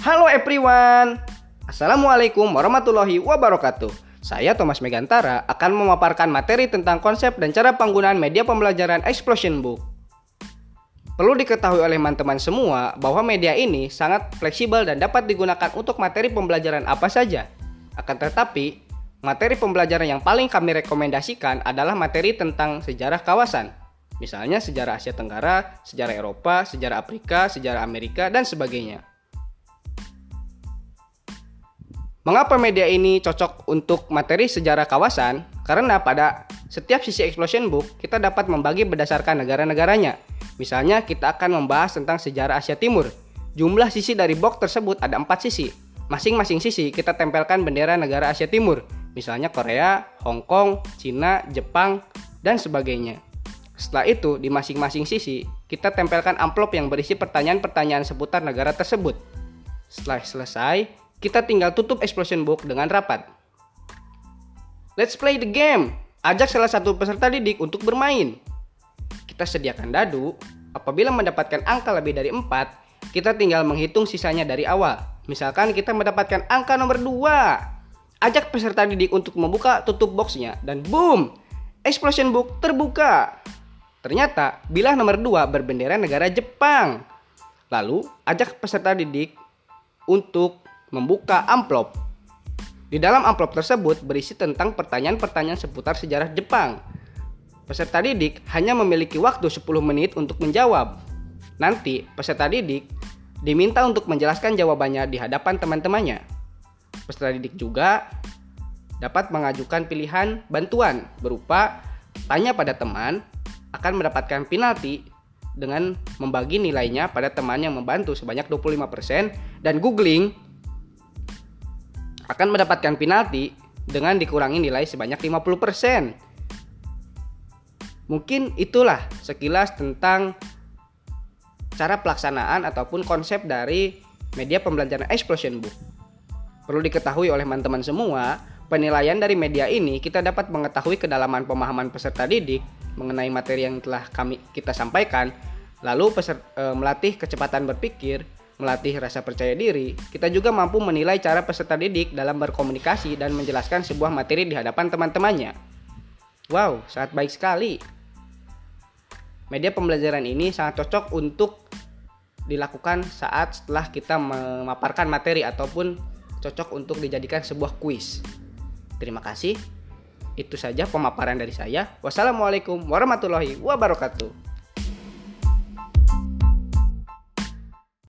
Halo everyone. Assalamualaikum warahmatullahi wabarakatuh. Saya Thomas Megantara akan memaparkan materi tentang konsep dan cara penggunaan media pembelajaran Explosion Book. Perlu diketahui oleh teman-teman semua bahwa media ini sangat fleksibel dan dapat digunakan untuk materi pembelajaran apa saja. Akan tetapi, materi pembelajaran yang paling kami rekomendasikan adalah materi tentang sejarah kawasan. Misalnya sejarah Asia Tenggara, sejarah Eropa, sejarah Afrika, sejarah Amerika, dan sebagainya. Mengapa media ini cocok untuk materi sejarah kawasan? Karena pada setiap sisi explosion book kita dapat membagi berdasarkan negara-negaranya. Misalnya kita akan membahas tentang sejarah Asia Timur. Jumlah sisi dari box tersebut ada empat sisi. Masing-masing sisi kita tempelkan bendera negara Asia Timur. Misalnya Korea, Hong Kong, Cina, Jepang, dan sebagainya. Setelah itu, di masing-masing sisi, kita tempelkan amplop yang berisi pertanyaan-pertanyaan seputar negara tersebut. Setelah selesai, kita tinggal tutup explosion book dengan rapat. Let's play the game. Ajak salah satu peserta didik untuk bermain. Kita sediakan dadu. Apabila mendapatkan angka lebih dari 4, kita tinggal menghitung sisanya dari awal. Misalkan kita mendapatkan angka nomor 2. Ajak peserta didik untuk membuka tutup boxnya dan boom, explosion book terbuka. Ternyata bilah nomor 2 berbendera negara Jepang. Lalu ajak peserta didik untuk membuka amplop. Di dalam amplop tersebut berisi tentang pertanyaan-pertanyaan seputar sejarah Jepang. Peserta didik hanya memiliki waktu 10 menit untuk menjawab. Nanti peserta didik diminta untuk menjelaskan jawabannya di hadapan teman-temannya. Peserta didik juga dapat mengajukan pilihan bantuan berupa tanya pada teman akan mendapatkan penalti dengan membagi nilainya pada teman yang membantu sebanyak 25% dan googling akan mendapatkan penalti dengan dikurangi nilai sebanyak 50%. Mungkin itulah sekilas tentang cara pelaksanaan ataupun konsep dari media pembelajaran Explosion Book. Perlu diketahui oleh teman-teman semua, penilaian dari media ini kita dapat mengetahui kedalaman pemahaman peserta didik mengenai materi yang telah kami kita sampaikan, lalu peserta, e, melatih kecepatan berpikir, melatih rasa percaya diri, kita juga mampu menilai cara peserta didik dalam berkomunikasi dan menjelaskan sebuah materi di hadapan teman-temannya. Wow, sangat baik sekali. Media pembelajaran ini sangat cocok untuk dilakukan saat setelah kita memaparkan materi ataupun cocok untuk dijadikan sebuah kuis. Terima kasih. Itu saja pemaparan dari saya. Wassalamualaikum warahmatullahi wabarakatuh.